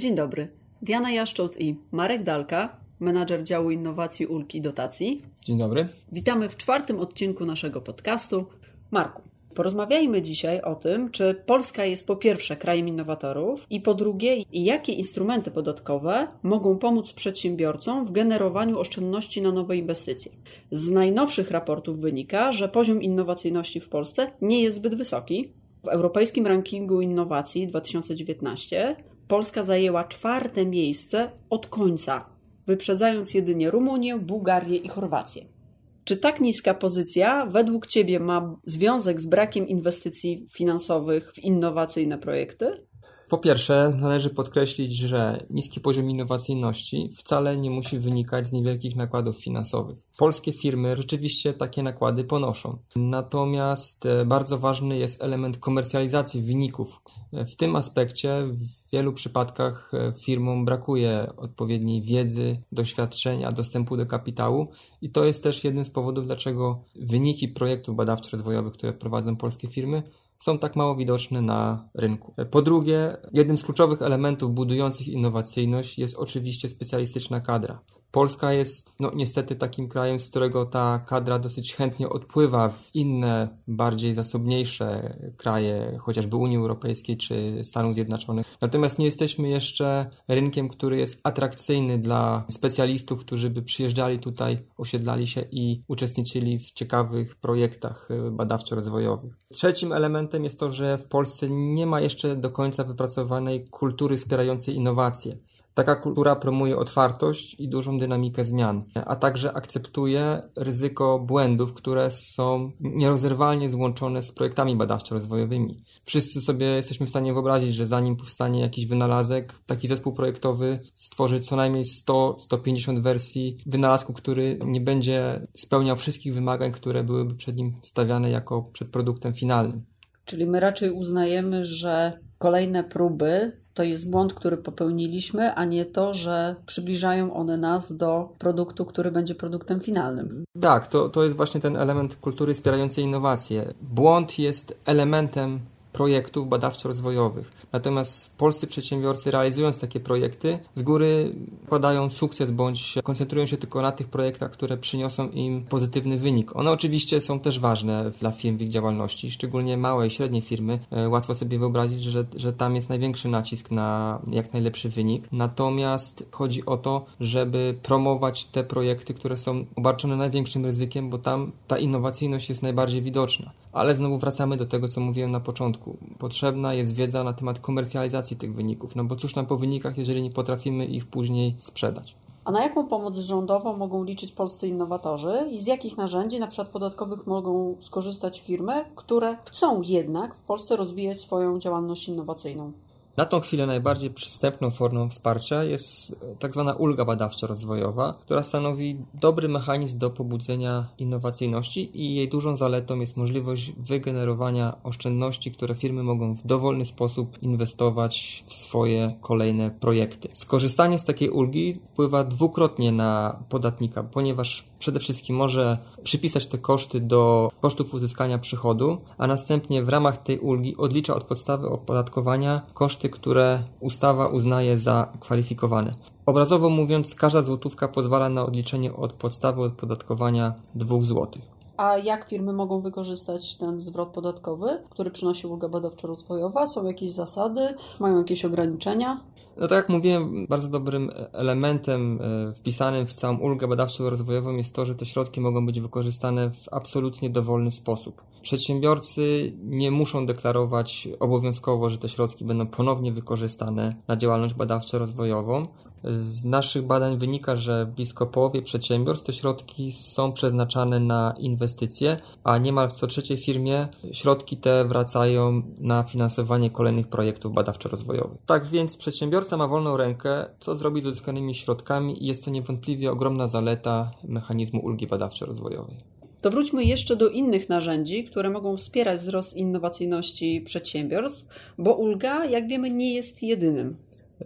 Dzień dobry. Diana Jaszczot i Marek Dalka, menadżer działu innowacji ulg i dotacji. Dzień dobry. Witamy w czwartym odcinku naszego podcastu. Marku, porozmawiajmy dzisiaj o tym, czy Polska jest po pierwsze krajem innowatorów i po drugie, jakie instrumenty podatkowe mogą pomóc przedsiębiorcom w generowaniu oszczędności na nowe inwestycje. Z najnowszych raportów wynika, że poziom innowacyjności w Polsce nie jest zbyt wysoki. W Europejskim Rankingu Innowacji 2019 Polska zajęła czwarte miejsce od końca, wyprzedzając jedynie Rumunię, Bułgarię i Chorwację. Czy tak niska pozycja według Ciebie ma związek z brakiem inwestycji finansowych w innowacyjne projekty? Po pierwsze, należy podkreślić, że niski poziom innowacyjności wcale nie musi wynikać z niewielkich nakładów finansowych. Polskie firmy rzeczywiście takie nakłady ponoszą. Natomiast e, bardzo ważny jest element komercjalizacji wyników. W tym aspekcie w wielu przypadkach e, firmom brakuje odpowiedniej wiedzy, doświadczenia, dostępu do kapitału i to jest też jednym z powodów, dlaczego wyniki projektów badawczo-rozwojowych, które prowadzą polskie firmy, są tak mało widoczne na rynku. Po drugie, jednym z kluczowych elementów budujących innowacyjność jest oczywiście specjalistyczna kadra. Polska jest no, niestety takim krajem, z którego ta kadra dosyć chętnie odpływa w inne, bardziej zasobniejsze kraje, chociażby Unii Europejskiej czy Stanów Zjednoczonych. Natomiast nie jesteśmy jeszcze rynkiem, który jest atrakcyjny dla specjalistów, którzy by przyjeżdżali tutaj, osiedlali się i uczestniczyli w ciekawych projektach y, badawczo-rozwojowych. Trzecim elementem jest to, że w Polsce nie ma jeszcze do końca wypracowanej kultury wspierającej innowacje. Taka kultura promuje otwartość i dużą dynamikę zmian, a także akceptuje ryzyko błędów, które są nierozerwalnie złączone z projektami badawczo-rozwojowymi. Wszyscy sobie jesteśmy w stanie wyobrazić, że zanim powstanie jakiś wynalazek, taki zespół projektowy stworzy co najmniej 100-150 wersji wynalazku, który nie będzie spełniał wszystkich wymagań, które byłyby przed nim stawiane jako przed produktem finalnym. Czyli my raczej uznajemy, że kolejne próby to jest błąd, który popełniliśmy, a nie to, że przybliżają one nas do produktu, który będzie produktem finalnym. Tak, to, to jest właśnie ten element kultury wspierającej innowacje. Błąd jest elementem projektów badawczo-rozwojowych. Natomiast polscy przedsiębiorcy realizując takie projekty z góry padają sukces bądź koncentrują się tylko na tych projektach, które przyniosą im pozytywny wynik. One oczywiście są też ważne dla firm w ich działalności, szczególnie małe i średnie firmy. E, łatwo sobie wyobrazić, że, że tam jest największy nacisk na jak najlepszy wynik. Natomiast chodzi o to, żeby promować te projekty, które są obarczone największym ryzykiem, bo tam ta innowacyjność jest najbardziej widoczna. Ale znowu wracamy do tego, co mówiłem na początku. Potrzebna jest wiedza na temat komercjalizacji tych wyników, no bo cóż nam po wynikach, jeżeli nie potrafimy ich później sprzedać. A na jaką pomoc rządową mogą liczyć polscy innowatorzy i z jakich narzędzi, na przykład podatkowych, mogą skorzystać firmy, które chcą jednak w Polsce rozwijać swoją działalność innowacyjną? Na tą chwilę najbardziej przystępną formą wsparcia jest e, tak zwana ulga badawczo-rozwojowa, która stanowi dobry mechanizm do pobudzenia innowacyjności i jej dużą zaletą jest możliwość wygenerowania oszczędności, które firmy mogą w dowolny sposób inwestować w swoje kolejne projekty. Skorzystanie z takiej ulgi wpływa dwukrotnie na podatnika, ponieważ przede wszystkim może przypisać te koszty do kosztów uzyskania przychodu, a następnie w ramach tej ulgi odlicza od podstawy opodatkowania koszty, które ustawa uznaje za kwalifikowane. Obrazowo mówiąc, każda złotówka pozwala na odliczenie od podstawy opodatkowania 2 zł. A jak firmy mogą wykorzystać ten zwrot podatkowy, który przynosi ulga badawczo-rozwojowa? Są jakieś zasady? Mają jakieś ograniczenia? No tak jak mówiłem, bardzo dobrym elementem e, wpisanym w całą ulgę badawczo-rozwojową jest to, że te środki mogą być wykorzystane w absolutnie dowolny sposób. Przedsiębiorcy nie muszą deklarować obowiązkowo, że te środki będą ponownie wykorzystane na działalność badawczo-rozwojową. Z naszych badań wynika, że blisko połowie przedsiębiorstw te środki są przeznaczane na inwestycje, a niemal w co trzeciej firmie środki te wracają na finansowanie kolejnych projektów badawczo-rozwojowych. Tak więc przedsiębiorca ma wolną rękę, co zrobić z uzyskanymi środkami i jest to niewątpliwie ogromna zaleta mechanizmu ulgi badawczo-rozwojowej. To wróćmy jeszcze do innych narzędzi, które mogą wspierać wzrost innowacyjności przedsiębiorstw, bo ulga, jak wiemy, nie jest jedynym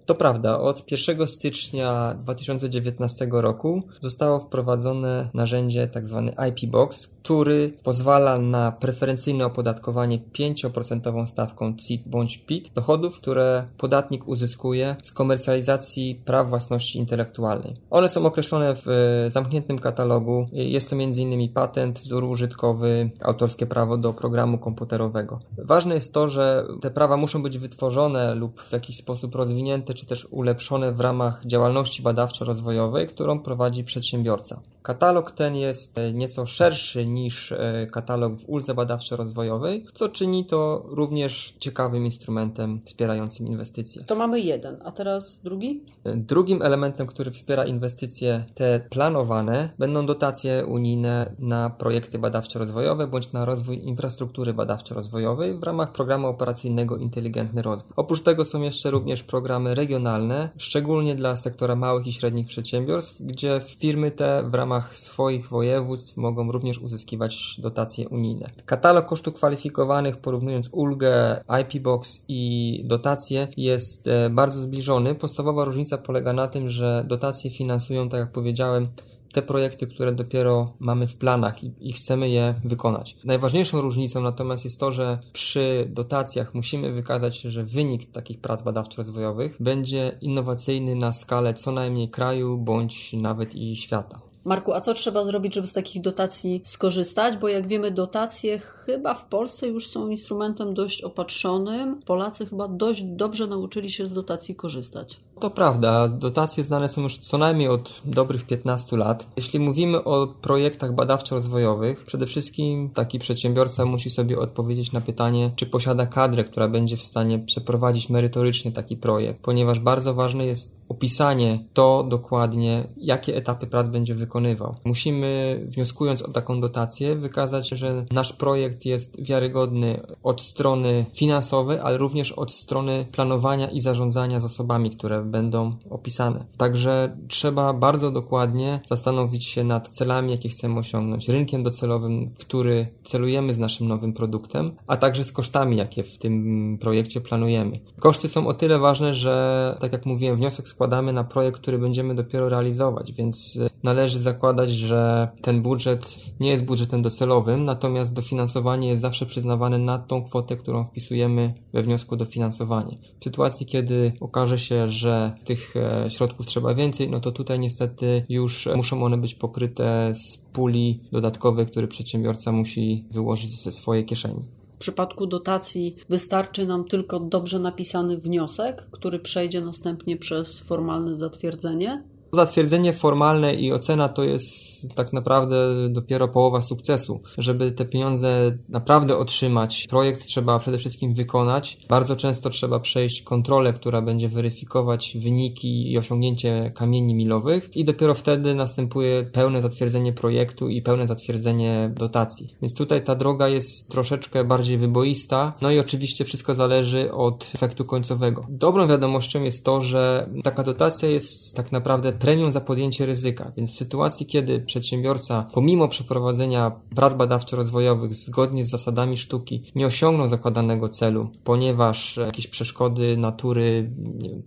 To prawda, od 1 stycznia 2019 roku zostało wprowadzone narzędzie tzw. Tak IP Box, który pozwala na preferencyjne opodatkowanie 5% stawką CIT bądź PIT dochodów, które podatnik uzyskuje z komercjalizacji praw własności intelektualnej. One są określone w zamkniętym katalogu. Jest to m.in. patent, wzór użytkowy, autorskie prawo do programu komputerowego. Ważne jest to, że te prawa muszą być wytworzone lub w jakiś sposób rozwinięte, czy też ulepszone w ramach działalności badawczo-rozwojowej, którą prowadzi przedsiębiorca. Katalog ten jest e, nieco szerszy niż e, katalog w uldze badawczo-rozwojowej, co czyni to również ciekawym instrumentem wspierającym inwestycje. To mamy jeden, a teraz drugi? E, drugim elementem, który wspiera inwestycje te planowane, będą dotacje unijne na projekty badawczo-rozwojowe bądź na rozwój infrastruktury badawczo-rozwojowej w ramach programu operacyjnego Inteligentny Rozwój. Oprócz tego są jeszcze również programy regionalne, szczególnie dla sektora małych i średnich przedsiębiorstw, gdzie firmy te w ramach ramach swoich województw mogą również uzyskiwać dotacje unijne. Katalog kosztów kwalifikowanych porównując ulgę IP Box i dotacje jest e, bardzo zbliżony. Podstawowa różnica polega na tym, że dotacje finansują, tak jak powiedziałem, te projekty, które dopiero mamy w planach i, i, chcemy je wykonać. Najważniejszą różnicą natomiast jest to, że przy dotacjach musimy wykazać, że wynik takich prac badawczo-rozwojowych będzie innowacyjny na skalę co najmniej kraju bądź nawet i świata. Marku, a co trzeba zrobić, żeby z takich dotacji skorzystać? Bo jak wiemy, dotacje chyba w Polsce już są instrumentem dość opatrzonym. Polacy chyba dość dobrze nauczyli się z dotacji korzystać. To prawda, dotacje znane są już co najmniej od dobrych 15 lat. Jeśli mówimy o projektach badawczo-rozwojowych, przede wszystkim taki przedsiębiorca musi sobie odpowiedzieć na pytanie, czy posiada kadrę, która będzie w stanie przeprowadzić merytorycznie taki projekt, ponieważ bardzo ważne jest opisanie to dokładnie, jakie etapy prac będzie wykonywał. Musimy, wnioskując o taką dotację, wykazać, że nasz projekt jest wiarygodny od strony finansowej, ale również od strony planowania i zarządzania zasobami, które będą opisane. Także trzeba bardzo dokładnie zastanowić się nad celami, jakie chcemy osiągnąć, rynkiem docelowym, w który celujemy z naszym nowym produktem, a także z kosztami, jakie w tym projekcie planujemy. Koszty są o tyle ważne, że, tak jak mówiłem, wniosek składamy na projekt, który będziemy dopiero realizować, więc e, należy zakładać, że ten budżet nie jest budżetem docelowym, natomiast dofinansowanie jest zawsze przyznawane na tą kwotę, którą wpisujemy we wniosku dofinansowanie. W sytuacji, kiedy okaże się, że tych e, środków trzeba więcej, no to tutaj niestety już muszą one być pokryte z puli dodatkowej, który przedsiębiorca musi wyłożyć ze swojej kieszeni. W przypadku dotacji wystarczy nam tylko dobrze napisany wniosek, który przejdzie następnie przez formalne zatwierdzenie. Zatwierdzenie formalne i ocena to jest tak naprawdę dopiero połowa sukcesu. Żeby te pieniądze naprawdę otrzymać, projekt trzeba przede wszystkim wykonać. Bardzo często trzeba przejść kontrolę, która będzie weryfikować wyniki i osiągnięcie kamieni milowych i dopiero wtedy następuje pełne zatwierdzenie projektu i pełne zatwierdzenie dotacji. Więc tutaj ta droga jest troszeczkę bardziej wyboista. No i oczywiście wszystko zależy od efektu końcowego. Dobrą wiadomością jest to, że taka dotacja jest tak naprawdę premią za podjęcie ryzyka. Więc w sytuacji, kiedy przedsiębiorca pomimo przeprowadzenia prac badawczo-rozwojowych zgodnie z zasadami sztuki nie osiągnął zakładanego celu, ponieważ jakieś przeszkody natury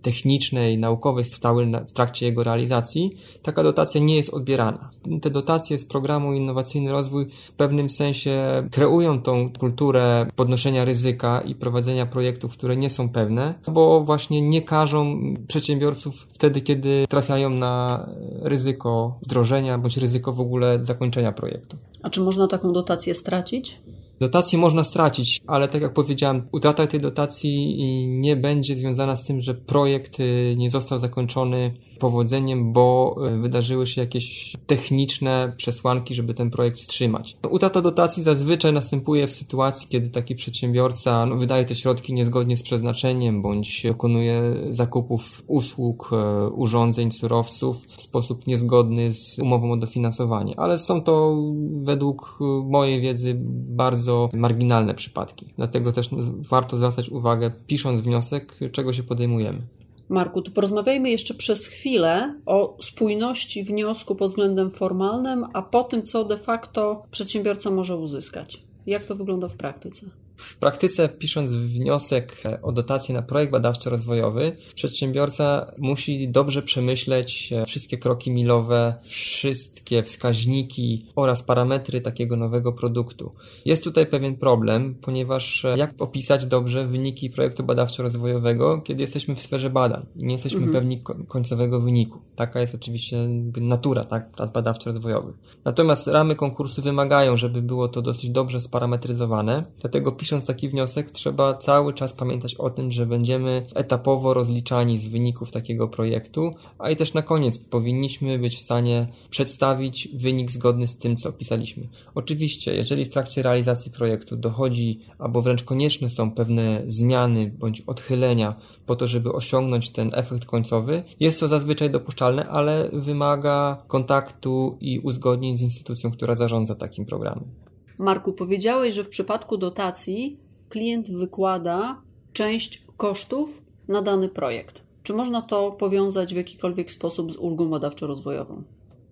technicznej, naukowej stały w trakcie jego realizacji, taka dotacja nie jest odbierana. Te dotacje z programu Innowacyjny Rozwój w pewnym sensie kreują tą kulturę podnoszenia ryzyka i prowadzenia projektów, które nie są pewne, bo właśnie nie każą przedsiębiorców wtedy, kiedy trafiają na ryzyko wdrożenia bądź ryzyko w ogóle zakończenia projektu. A czy można taką dotację stracić? Dotację można stracić, ale tak jak powiedziałem, utrata tej dotacji nie będzie związana z tym, że projekt y, nie został zakończony powodzeniem, bo e, wydarzyły się jakieś techniczne przesłanki, żeby ten projekt wstrzymać. Utrata dotacji zazwyczaj następuje w sytuacji, kiedy taki przedsiębiorca no, wydaje te środki niezgodnie z przeznaczeniem, bądź dokonuje zakupów usług, e, urządzeń, surowców w sposób niezgodny z umową o dofinansowanie. Ale są to według mojej wiedzy bardzo marginalne przypadki. Dlatego też warto zwracać uwagę, pisząc wniosek, czego się podejmujemy. Marku, to porozmawiajmy jeszcze przez chwilę o spójności wniosku pod względem formalnym, a po tym, co de facto przedsiębiorca może uzyskać. Jak to wygląda w praktyce? W praktyce, pisząc wniosek o dotację na projekt badawczo-rozwojowy, przedsiębiorca musi dobrze przemyśleć wszystkie kroki milowe, wszystkie wskaźniki oraz parametry takiego nowego produktu. Jest tutaj pewien problem, ponieważ jak opisać dobrze wyniki projektu badawczo-rozwojowego, kiedy jesteśmy w sferze badań i nie jesteśmy mhm. pewni końcowego wyniku. Taka jest oczywiście natura tak, prac badawczo-rozwojowych. Natomiast ramy konkursu wymagają, żeby było to dosyć dobrze sparametryzowane, dlatego pisząc taki wniosek trzeba cały czas pamiętać o tym, że będziemy etapowo rozliczani z wyników takiego projektu, a i też na koniec powinniśmy być w stanie przedstawić wynik zgodny z tym, co opisaliśmy. Oczywiście, jeżeli w trakcie realizacji projektu dochodzi, albo wręcz konieczne są pewne zmiany bądź odchylenia po to, żeby osiągnąć ten efekt końcowy, jest to zazwyczaj dopuszczalne, ale wymaga kontaktu i uzgodnień z instytucją, która zarządza takim programem. Marku, powiedziałeś, że w przypadku dotacji klient wykłada część kosztów na dany projekt. Czy można to powiązać w jakikolwiek sposób z ulgą badawczo-rozwojową?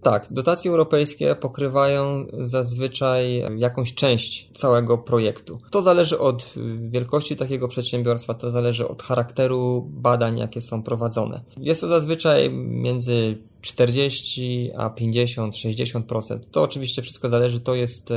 Tak, dotacje europejskie pokrywają zazwyczaj jakąś część całego projektu. To zależy od wielkości takiego przedsiębiorstwa, to zależy od charakteru badań, jakie są prowadzone. Jest to zazwyczaj między 40 a 50, 60%. To oczywiście wszystko zależy, to jest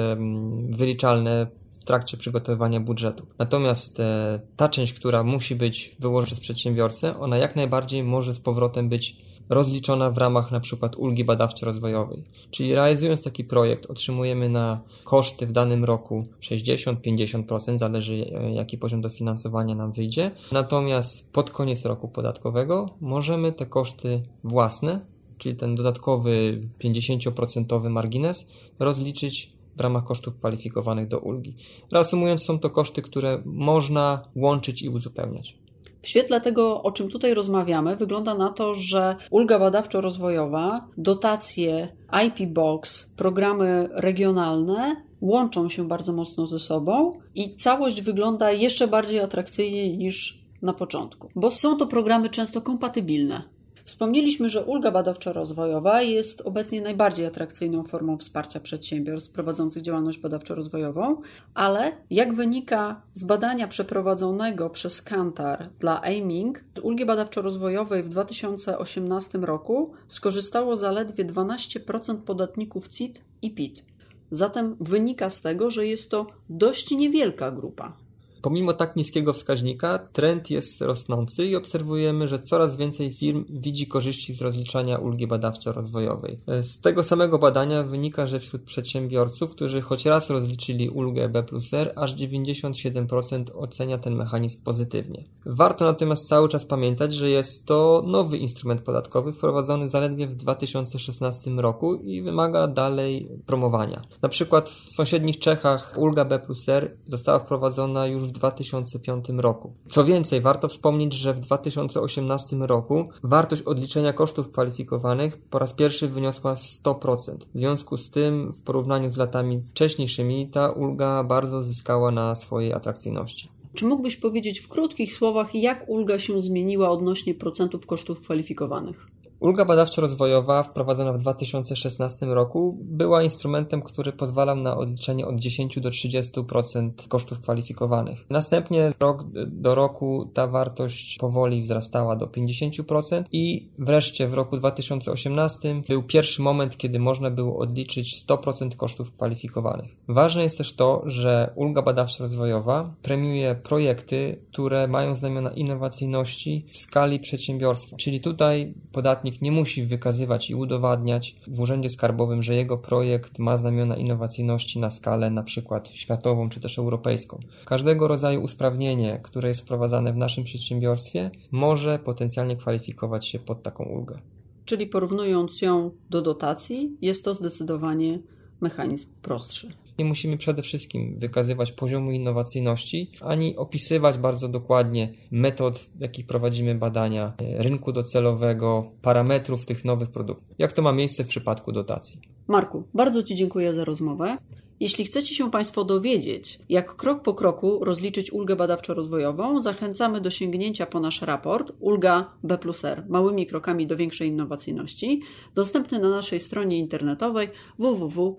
wyliczalne w trakcie przygotowywania budżetu. Natomiast e, ta część, która musi być wyłożona przez przedsiębiorcę, ona jak najbardziej może z powrotem być rozliczona w ramach na przykład ulgi badawczo-rozwojowej. Czyli realizując taki projekt otrzymujemy na koszty w danym roku 60-50%, zależy e, jaki poziom dofinansowania nam wyjdzie. Natomiast pod koniec roku podatkowego możemy te koszty własne, czyli ten dodatkowy 50% margines rozliczyć w ramach kosztów kwalifikowanych do ulgi. Reasumując, są to koszty, które można łączyć i uzupełniać. W świetle tego, o czym tutaj rozmawiamy, wygląda na to, że ulga badawczo-rozwojowa, dotacje IP Box, programy regionalne łączą się bardzo mocno ze sobą i całość wygląda jeszcze bardziej atrakcyjnie niż na początku, bo są to programy często kompatybilne. Wspomnieliśmy, że ulga badawczo-rozwojowa jest obecnie najbardziej atrakcyjną formą wsparcia przedsiębiorstw prowadzących działalność badawczo-rozwojową, ale jak wynika z badania przeprowadzonego przez Kantar dla Aiming, z ulgi badawczo-rozwojowej w 2018 roku skorzystało zaledwie 12% podatników CIT i PIT. Zatem wynika z tego, że jest to dość niewielka grupa. Pomimo tak niskiego wskaźnika, trend jest rosnący i obserwujemy, że coraz więcej firm widzi korzyści z rozliczania ulgi badawczo-rozwojowej. Z tego samego badania wynika, że wśród przedsiębiorców, którzy choć raz rozliczyli ulgę B plus R, aż 97% ocenia ten mechanizm pozytywnie. Warto natomiast cały czas pamiętać, że jest to nowy instrument podatkowy wprowadzony zaledwie w 2016 roku i wymaga dalej promowania. Na przykład w sąsiednich Czechach ulga B plus R została wprowadzona już w 2005 roku. Co więcej, warto wspomnieć, że w 2018 roku wartość odliczenia kosztów kwalifikowanych po raz pierwszy wyniosła 100%. W związku z tym, w porównaniu z latami wcześniejszymi, ta ulga bardzo zyskała na swojej atrakcyjności. Czy mógłbyś powiedzieć w krótkich słowach, jak ulga się zmieniła odnośnie procentów kosztów kwalifikowanych? Ulga badawczo-rozwojowa wprowadzona w 2016 roku była instrumentem, który pozwalał na odliczenie od 10 do 30% kosztów kwalifikowanych. Następnie rok do roku ta wartość powoli wzrastała do 50% i wreszcie w roku 2018 był pierwszy moment, kiedy można było odliczyć 100% kosztów kwalifikowanych. Ważne jest też to, że ulga badawczo-rozwojowa premiuje projekty, które mają znamiona innowacyjności w skali przedsiębiorstwa. Czyli tutaj podatnik podatnik nie musi wykazywać i udowadniać w Urzędzie Skarbowym, że jego projekt ma znamiona innowacyjności na skalę przykład światową czy też europejską. Każdego rodzaju usprawnienie, które jest wprowadzane w naszym przedsiębiorstwie, może potencjalnie kwalifikować się pod taką ulgę. Czyli porównując ją do dotacji, jest to zdecydowanie mechanizm prostszy. Nie musimy przede wszystkim wykazywać poziomu innowacyjności, ani opisywać bardzo dokładnie metod, w jakich prowadzimy badania, rynku docelowego, parametrów tych nowych produktów. Jak to ma miejsce w przypadku dotacji? Marku, bardzo Ci dziękuję za rozmowę. Jeśli chcecie się Państwo dowiedzieć, jak krok po kroku rozliczyć ulgę badawczo-rozwojową, zachęcamy do sięgnięcia po nasz raport Ulga B R małymi krokami do większej innowacyjności, dostępny na naszej stronie internetowej www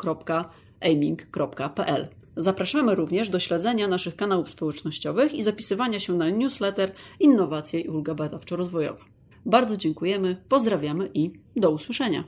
aiming.pl. Zapraszamy również do śledzenia naszych kanałów społecznościowych i zapisywania się na newsletter Innowacje i Ulga Badawczo-Rozwojowa. Bardzo dziękujemy, pozdrawiamy i do usłyszenia.